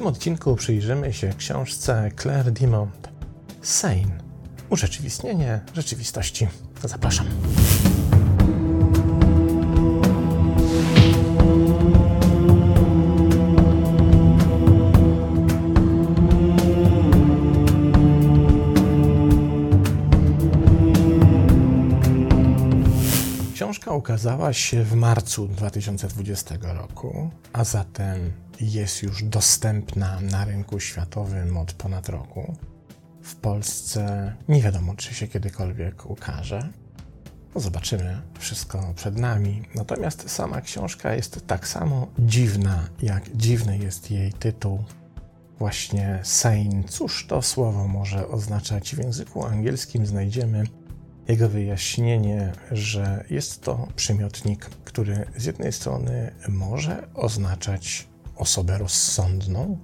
tym odcinku przyjrzymy się książce Claire Dimond Sane. Urzeczywistnienie rzeczywistości. Zapraszam. Ukazała się w marcu 2020 roku, a zatem jest już dostępna na rynku światowym od ponad roku. W Polsce nie wiadomo, czy się kiedykolwiek ukaże. No zobaczymy, wszystko przed nami. Natomiast sama książka jest tak samo dziwna, jak dziwny jest jej tytuł. Właśnie sane. Cóż to słowo może oznaczać w języku angielskim? Znajdziemy jego wyjaśnienie, że jest to przymiotnik, który z jednej strony może oznaczać osobę rozsądną,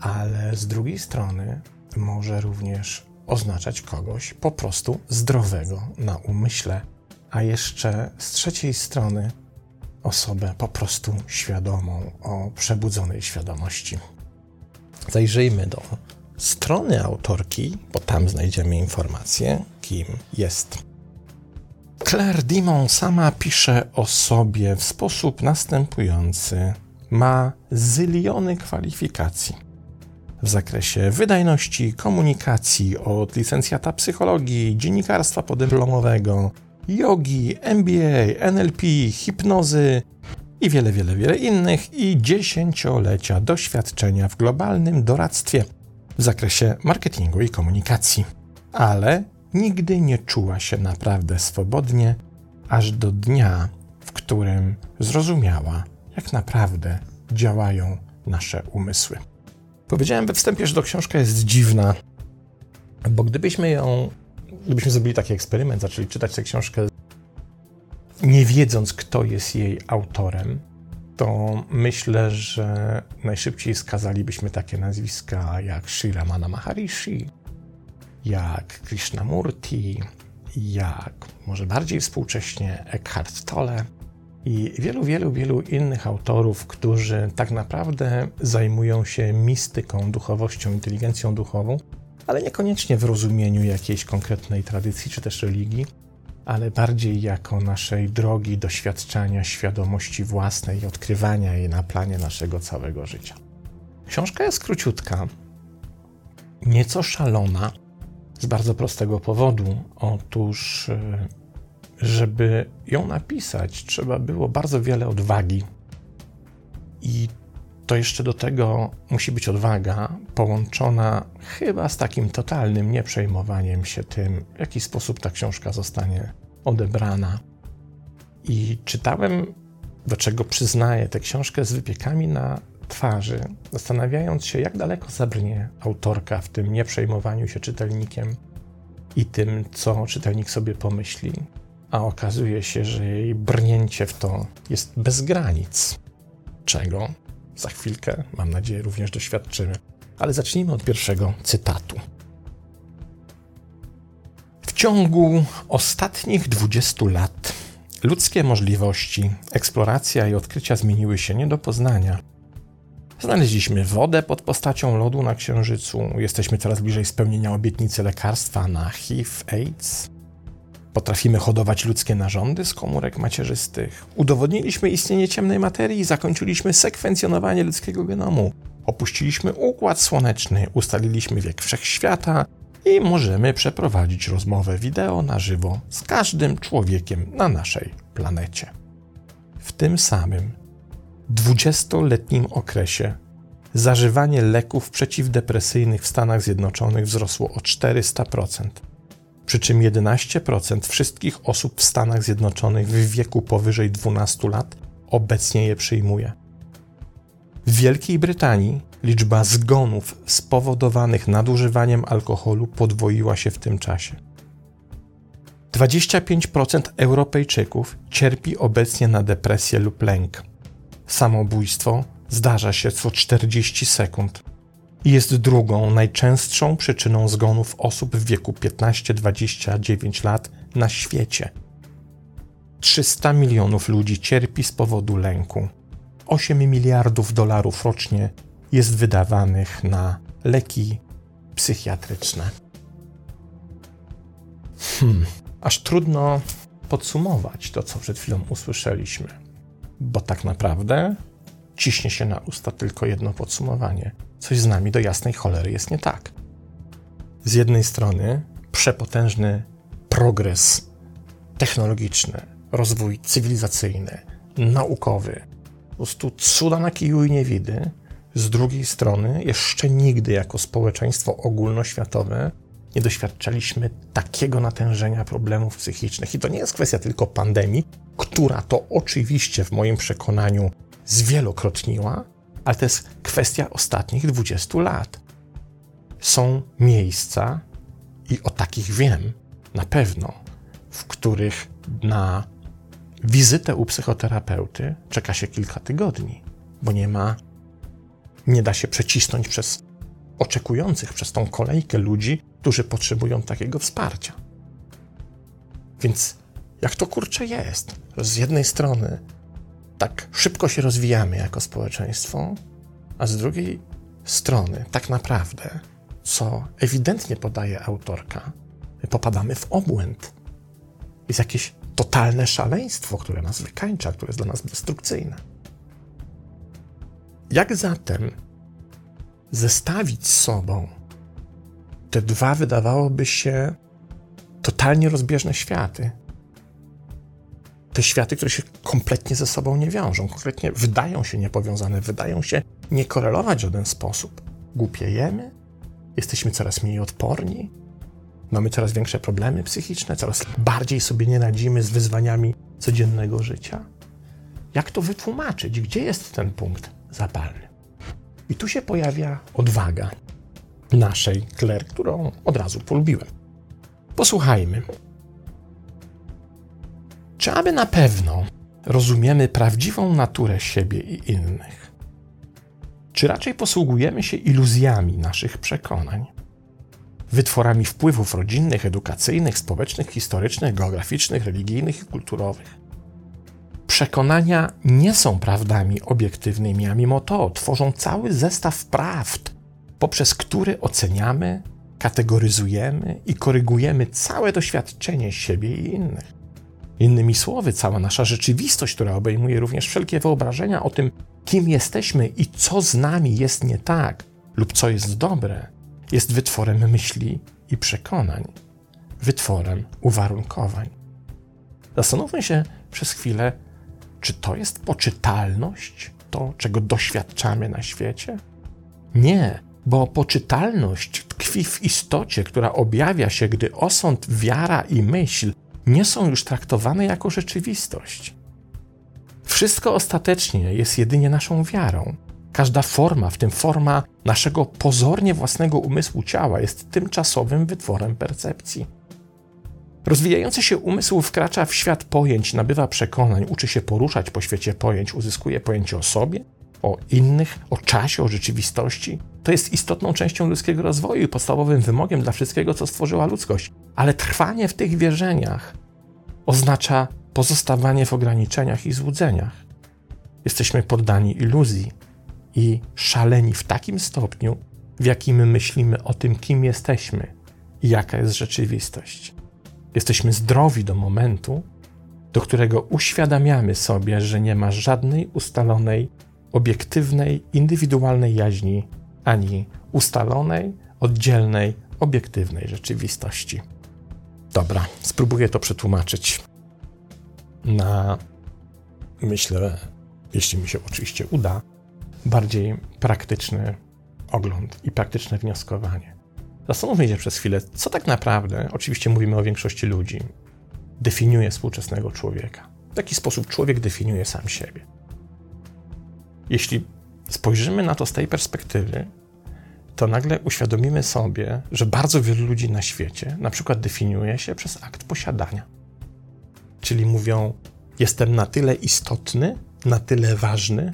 ale z drugiej strony może również oznaczać kogoś po prostu zdrowego na umyśle, a jeszcze z trzeciej strony osobę po prostu świadomą, o przebudzonej świadomości. Zajrzyjmy do strony autorki, bo tam znajdziemy informacje, kim jest. Claire Dimon sama pisze o sobie w sposób następujący. Ma zyliony kwalifikacji w zakresie wydajności, komunikacji, od licencjata psychologii, dziennikarstwa podyplomowego, jogi, MBA, NLP, hipnozy i wiele, wiele, wiele innych i dziesięciolecia doświadczenia w globalnym doradztwie w zakresie marketingu i komunikacji. Ale nigdy nie czuła się naprawdę swobodnie, aż do dnia, w którym zrozumiała, jak naprawdę działają nasze umysły. Powiedziałem we wstępie, że to książka jest dziwna, bo gdybyśmy ją, gdybyśmy zrobili taki eksperyment, zaczęli czytać tę książkę, nie wiedząc, kto jest jej autorem, to myślę, że najszybciej skazalibyśmy takie nazwiska jak Sri Ramana Maharishi, jak Krishnamurti, jak może bardziej współcześnie Eckhart Tolle i wielu, wielu, wielu innych autorów, którzy tak naprawdę zajmują się mistyką, duchowością, inteligencją duchową, ale niekoniecznie w rozumieniu jakiejś konkretnej tradycji czy też religii, ale bardziej jako naszej drogi doświadczania świadomości własnej i odkrywania jej na planie naszego całego życia. Książka jest króciutka, nieco szalona, z bardzo prostego powodu. Otóż, e, żeby ją napisać, trzeba było bardzo wiele odwagi. I to jeszcze do tego musi być odwaga połączona chyba z takim totalnym nieprzejmowaniem się tym, w jaki sposób ta książka zostanie odebrana. I czytałem, do czego przyznaję tę książkę z wypiekami na twarzy, zastanawiając się, jak daleko zabrnie autorka w tym nieprzejmowaniu się czytelnikiem i tym, co czytelnik sobie pomyśli. A okazuje się, że jej brnięcie w to jest bez granic. Czego? Za chwilkę, mam nadzieję, również doświadczymy. Ale zacznijmy od pierwszego cytatu. W ciągu ostatnich 20 lat ludzkie możliwości, eksploracja i odkrycia zmieniły się nie do poznania. Znaleźliśmy wodę pod postacią lodu na Księżycu, jesteśmy coraz bliżej spełnienia obietnicy lekarstwa na HIV, AIDS. Potrafimy hodować ludzkie narządy z komórek macierzystych. Udowodniliśmy istnienie ciemnej materii i zakończyliśmy sekwencjonowanie ludzkiego genomu. Opuściliśmy układ słoneczny, ustaliliśmy wiek wszechświata i możemy przeprowadzić rozmowę wideo na żywo z każdym człowiekiem na naszej planecie. W tym samym 20-letnim okresie zażywanie leków przeciwdepresyjnych w Stanach Zjednoczonych wzrosło o 400%, przy czym 11% wszystkich osób w Stanach Zjednoczonych w wieku powyżej 12 lat obecnie je przyjmuje. W Wielkiej Brytanii liczba zgonów spowodowanych nadużywaniem alkoholu podwoiła się w tym czasie. 25% Europejczyków cierpi obecnie na depresję lub lęk. Samobójstwo zdarza się co 40 sekund i jest drugą najczęstszą przyczyną zgonów osób w wieku 15-29 lat na świecie. 300 milionów ludzi cierpi z powodu lęku. 8 miliardów dolarów rocznie jest wydawanych na leki psychiatryczne. Hmm, aż trudno podsumować to, co przed chwilą usłyszeliśmy, bo tak naprawdę ciśnie się na usta tylko jedno podsumowanie. Coś z nami do jasnej cholery jest nie tak. Z jednej strony przepotężny progres technologiczny, rozwój cywilizacyjny, naukowy, po prostu cuda na kiju i niewidy. Z drugiej strony, jeszcze nigdy jako społeczeństwo ogólnoświatowe nie doświadczaliśmy takiego natężenia problemów psychicznych. I to nie jest kwestia tylko pandemii, która to oczywiście w moim przekonaniu zwielokrotniła, ale to jest kwestia ostatnich 20 lat. Są miejsca, i o takich wiem na pewno, w których na wizytę u psychoterapeuty czeka się kilka tygodni, bo nie ma, nie da się przecisnąć przez oczekujących, przez tą kolejkę ludzi, którzy potrzebują takiego wsparcia. Więc jak to kurczę jest, z jednej strony tak szybko się rozwijamy jako społeczeństwo, a z drugiej strony tak naprawdę, co ewidentnie podaje autorka, popadamy w obłęd. Jest jakieś totalne szaleństwo, które nas wykańcza, które jest dla nas destrukcyjne. Jak zatem zestawić z sobą te dwa wydawałoby się totalnie rozbieżne światy? Te światy, które się kompletnie ze sobą nie wiążą, konkretnie wydają się niepowiązane, wydają się nie korelować w żaden sposób. Głupiejemy, jesteśmy coraz mniej odporni, Mamy coraz większe problemy psychiczne, coraz bardziej sobie nie radzimy z wyzwaniami codziennego życia. Jak to wytłumaczyć? Gdzie jest ten punkt zapalny? I tu się pojawia odwaga naszej Claire, którą od razu polubiłem. Posłuchajmy. Czy aby na pewno rozumiemy prawdziwą naturę siebie i innych? Czy raczej posługujemy się iluzjami naszych przekonań? wytworami wpływów rodzinnych, edukacyjnych, społecznych, historycznych, geograficznych, religijnych i kulturowych. Przekonania nie są prawdami obiektywnymi, a mimo to tworzą cały zestaw prawd, poprzez który oceniamy, kategoryzujemy i korygujemy całe doświadczenie siebie i innych. Innymi słowy, cała nasza rzeczywistość, która obejmuje również wszelkie wyobrażenia o tym, kim jesteśmy i co z nami jest nie tak lub co jest dobre, jest wytworem myśli i przekonań, wytworem uwarunkowań. Zastanówmy się przez chwilę, czy to jest poczytalność, to czego doświadczamy na świecie? Nie, bo poczytalność tkwi w istocie, która objawia się, gdy osąd, wiara i myśl nie są już traktowane jako rzeczywistość. Wszystko ostatecznie jest jedynie naszą wiarą, Każda forma, w tym forma naszego pozornie własnego umysłu ciała, jest tymczasowym wytworem percepcji. Rozwijający się umysł wkracza w świat pojęć, nabywa przekonań, uczy się poruszać po świecie pojęć, uzyskuje pojęcie o sobie, o innych, o czasie, o rzeczywistości. To jest istotną częścią ludzkiego rozwoju i podstawowym wymogiem dla wszystkiego, co stworzyła ludzkość. Ale trwanie w tych wierzeniach oznacza pozostawanie w ograniczeniach i złudzeniach. Jesteśmy poddani iluzji, i szaleni w takim stopniu, w jakim myślimy o tym, kim jesteśmy i jaka jest rzeczywistość. Jesteśmy zdrowi do momentu, do którego uświadamiamy sobie, że nie ma żadnej ustalonej, obiektywnej, indywidualnej jaźni, ani ustalonej, oddzielnej, obiektywnej rzeczywistości. Dobra, spróbuję to przetłumaczyć na, myślę, jeśli mi się oczywiście uda, bardziej praktyczny ogląd i praktyczne wnioskowanie. Zastanówmy się przez chwilę, co tak naprawdę, oczywiście mówimy o większości ludzi, definiuje współczesnego człowieka. W jaki sposób człowiek definiuje sam siebie. Jeśli spojrzymy na to z tej perspektywy, to nagle uświadomimy sobie, że bardzo wielu ludzi na świecie na przykład definiuje się przez akt posiadania. Czyli mówią: Jestem na tyle istotny, na tyle ważny,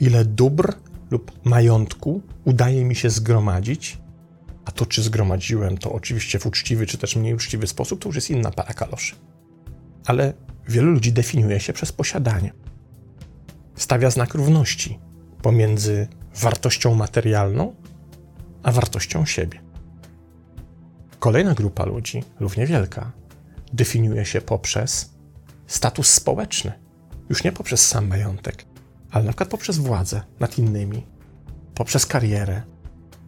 ile dóbr lub majątku udaje mi się zgromadzić, a to, czy zgromadziłem, to oczywiście w uczciwy czy też mniej uczciwy sposób, to już jest inna para kaloszy. Ale wielu ludzi definiuje się przez posiadanie. Stawia znak równości pomiędzy wartością materialną, a wartością siebie. Kolejna grupa ludzi, równie wielka, definiuje się poprzez status społeczny. Już nie poprzez sam majątek, ale na przykład poprzez władzę nad innymi, poprzez karierę,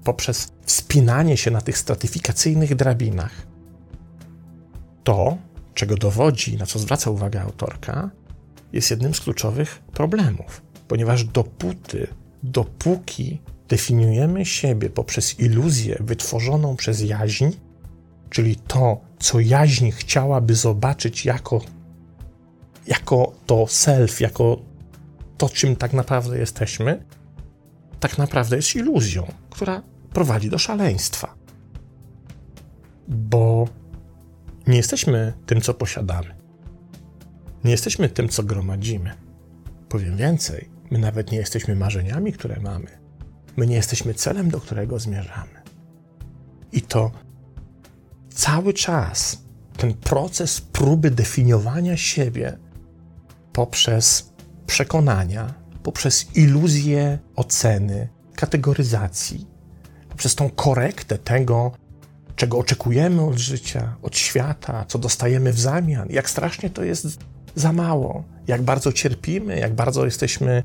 poprzez wspinanie się na tych stratyfikacyjnych drabinach. To, czego dowodzi, na co zwraca uwagę autorka, jest jednym z kluczowych problemów, ponieważ dopóty, dopóki definiujemy siebie poprzez iluzję wytworzoną przez jaźń, czyli to, co jaźń chciałaby zobaczyć jako, jako to self, jako to, czym tak naprawdę jesteśmy, tak naprawdę jest iluzją, która prowadzi do szaleństwa. Bo nie jesteśmy tym, co posiadamy. Nie jesteśmy tym, co gromadzimy. Powiem więcej, my nawet nie jesteśmy marzeniami, które mamy. My nie jesteśmy celem, do którego zmierzamy. I to cały czas ten proces próby definiowania siebie poprzez przekonania, poprzez iluzję oceny, kategoryzacji, poprzez tą korektę tego, czego oczekujemy od życia, od świata, co dostajemy w zamian, jak strasznie to jest za mało, jak bardzo cierpimy, jak bardzo jesteśmy,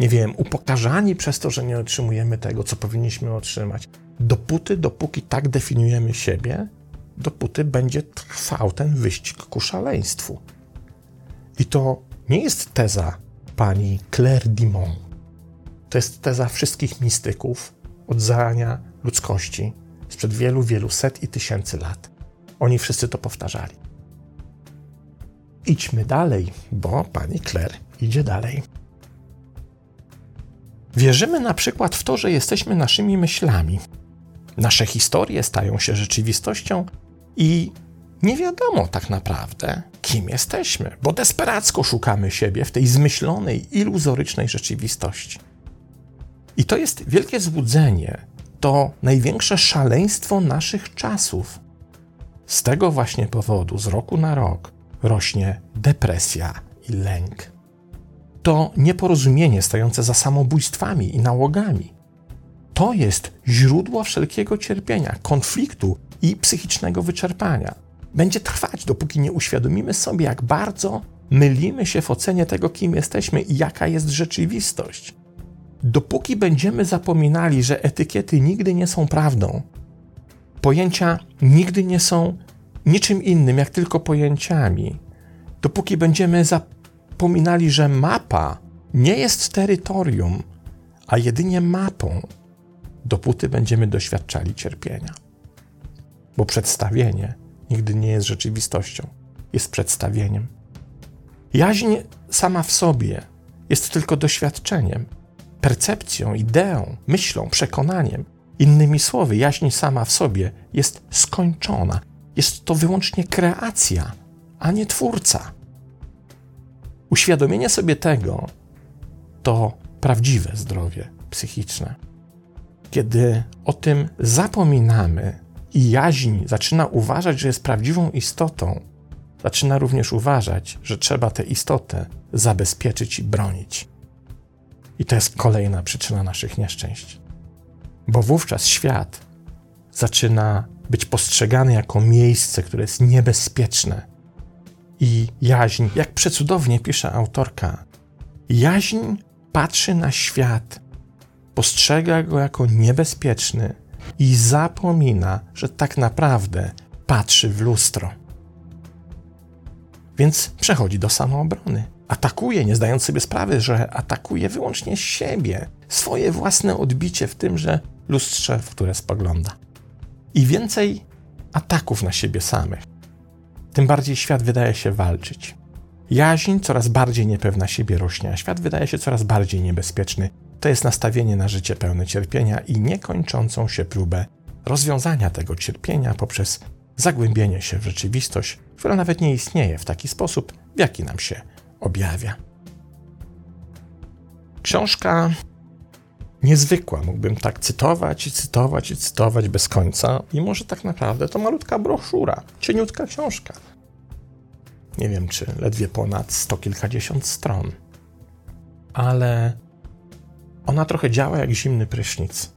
nie wiem, upokarzani przez to, że nie otrzymujemy tego, co powinniśmy otrzymać. Dopóty, dopóki tak definiujemy siebie, dopóty będzie trwał ten wyścig ku szaleństwu. I to nie jest teza pani Claire Dimon. To jest teza wszystkich mistyków od zarania ludzkości sprzed wielu, wielu set i tysięcy lat. Oni wszyscy to powtarzali. Idźmy dalej, bo pani Claire idzie dalej. Wierzymy na przykład w to, że jesteśmy naszymi myślami. Nasze historie stają się rzeczywistością i nie wiadomo tak naprawdę, kim jesteśmy, bo desperacko szukamy siebie w tej zmyślonej, iluzorycznej rzeczywistości. I to jest wielkie złudzenie, to największe szaleństwo naszych czasów. Z tego właśnie powodu z roku na rok rośnie depresja i lęk. To nieporozumienie stające za samobójstwami i nałogami. To jest źródło wszelkiego cierpienia, konfliktu i psychicznego wyczerpania. Będzie trwać, dopóki nie uświadomimy sobie, jak bardzo mylimy się w ocenie tego, kim jesteśmy i jaka jest rzeczywistość. Dopóki będziemy zapominali, że etykiety nigdy nie są prawdą, pojęcia nigdy nie są niczym innym, jak tylko pojęciami, dopóki będziemy zapominali, że mapa nie jest terytorium, a jedynie mapą, dopóty będziemy doświadczali cierpienia. Bo przedstawienie nigdy nie jest rzeczywistością, jest przedstawieniem. Jaźń sama w sobie jest tylko doświadczeniem, percepcją, ideą, myślą, przekonaniem. Innymi słowy, jaźń sama w sobie jest skończona, jest to wyłącznie kreacja, a nie twórca. Uświadomienie sobie tego to prawdziwe zdrowie psychiczne. Kiedy o tym zapominamy i jaźń zaczyna uważać, że jest prawdziwą istotą, zaczyna również uważać, że trzeba tę istotę zabezpieczyć i bronić. I to jest kolejna przyczyna naszych nieszczęść. Bo wówczas świat zaczyna być postrzegany jako miejsce, które jest niebezpieczne. I jaźń, jak przecudownie pisze autorka, jaźń patrzy na świat, postrzega go jako niebezpieczny i zapomina, że tak naprawdę patrzy w lustro. Więc przechodzi do samoobrony. Atakuje, nie zdając sobie sprawy, że atakuje wyłącznie siebie, swoje własne odbicie w tymże lustrze, w które spogląda i więcej ataków na siebie samych. Tym bardziej świat wydaje się walczyć. Jaźń coraz bardziej niepewna siebie rośnie, a świat wydaje się coraz bardziej niebezpieczny. To jest nastawienie na życie pełne cierpienia i niekończącą się próbę rozwiązania tego cierpienia poprzez zagłębienie się w rzeczywistość, która nawet nie istnieje w taki sposób, w jaki nam się objawia. Książka niezwykła. Mógłbym tak cytować i cytować i cytować bez końca, mimo że tak naprawdę to malutka broszura, cieniutka książka. Nie wiem, czy ledwie ponad sto kilkadziesiąt stron. Ale Ona trochę działa jak zimny prysznic.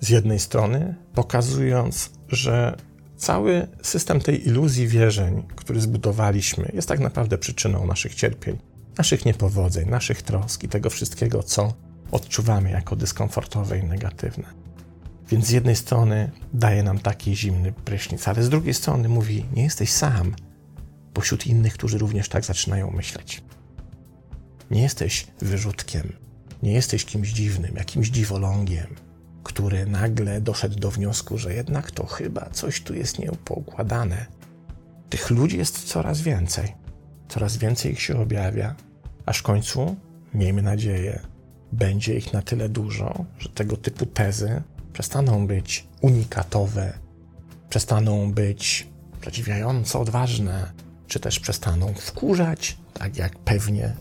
Z jednej strony pokazując, że cały system tej iluzji wierzeń, który zbudowaliśmy, jest tak naprawdę przyczyną naszych cierpień, naszych niepowodzeń, naszych trosk i tego wszystkiego, co odczuwamy jako dyskomfortowe i negatywne. Więc z jednej strony daje nam taki zimny prysznic, ale z drugiej strony mówi: Nie jesteś sam pośród innych, którzy również tak zaczynają myśleć. Nie jesteś wyrzutkiem, nie jesteś kimś dziwnym, jakimś dziwolągiem, który nagle doszedł do wniosku, że jednak to chyba coś tu jest nieupokładane. Tych ludzi jest coraz więcej, coraz więcej ich się objawia, aż w końcu, miejmy nadzieję, będzie ich na tyle dużo, że tego typu tezy przestaną być unikatowe, przestaną być zadziwiająco odważne, czy też przestaną wkurzać, tak jak pewnie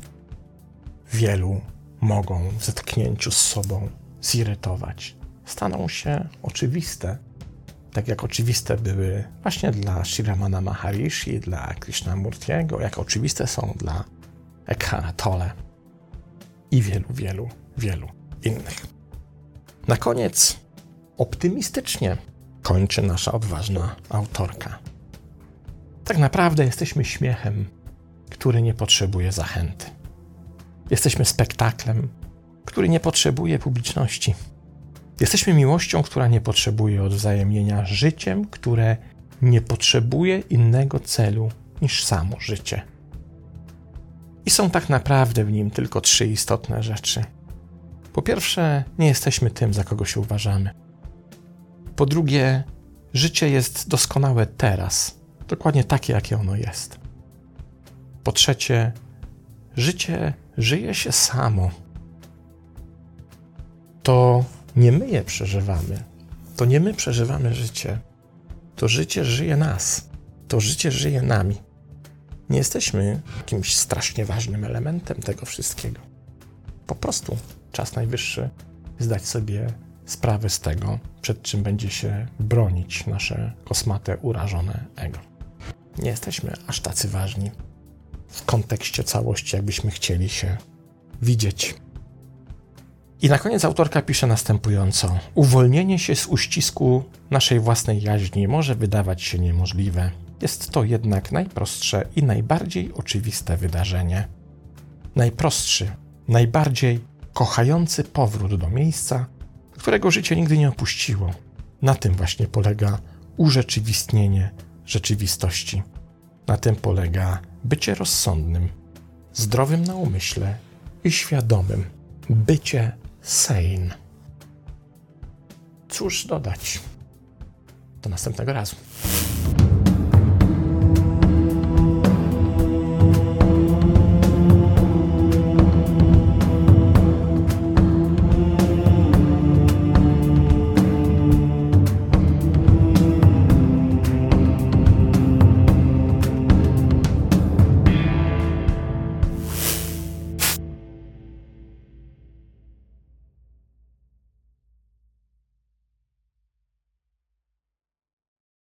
wielu mogą w zetknięciu z sobą zirytować. Staną się oczywiste, tak jak oczywiste były właśnie dla Shiramana Maharishi, dla Krishnamurtiego, jak oczywiste są dla Eckhart Tolle i wielu, wielu, wielu innych. Na koniec optymistycznie kończy nasza odważna autorka. Tak naprawdę jesteśmy śmiechem, który nie potrzebuje zachęty. Jesteśmy spektaklem, który nie potrzebuje publiczności. Jesteśmy miłością, która nie potrzebuje odwzajemnienia, życiem, które nie potrzebuje innego celu niż samo życie. I są tak naprawdę w nim tylko trzy istotne rzeczy. Po pierwsze, nie jesteśmy tym, za kogo się uważamy. Po drugie, życie jest doskonałe teraz, dokładnie takie, jakie ono jest. Po trzecie, życie żyje się samo. To nie my je przeżywamy, to nie my przeżywamy życie, to życie żyje nas, to życie żyje nami. Nie jesteśmy jakimś strasznie ważnym elementem tego wszystkiego. Po prostu czas najwyższy zdać sobie sprawę z tego, przed czym będzie się bronić nasze kosmate, urażone ego. Nie jesteśmy aż tacy ważni w kontekście całości, jakbyśmy chcieli się widzieć. I na koniec autorka pisze następująco: Uwolnienie się z uścisku naszej własnej jaźni może wydawać się niemożliwe. Jest to jednak najprostsze i najbardziej oczywiste wydarzenie. Najprostszy, najbardziej kochający powrót do miejsca, którego życie nigdy nie opuściło. Na tym właśnie polega urzeczywistnienie rzeczywistości. Na tym polega bycie rozsądnym, zdrowym na umyśle i świadomym. Bycie sane. Cóż dodać? Do następnego razu.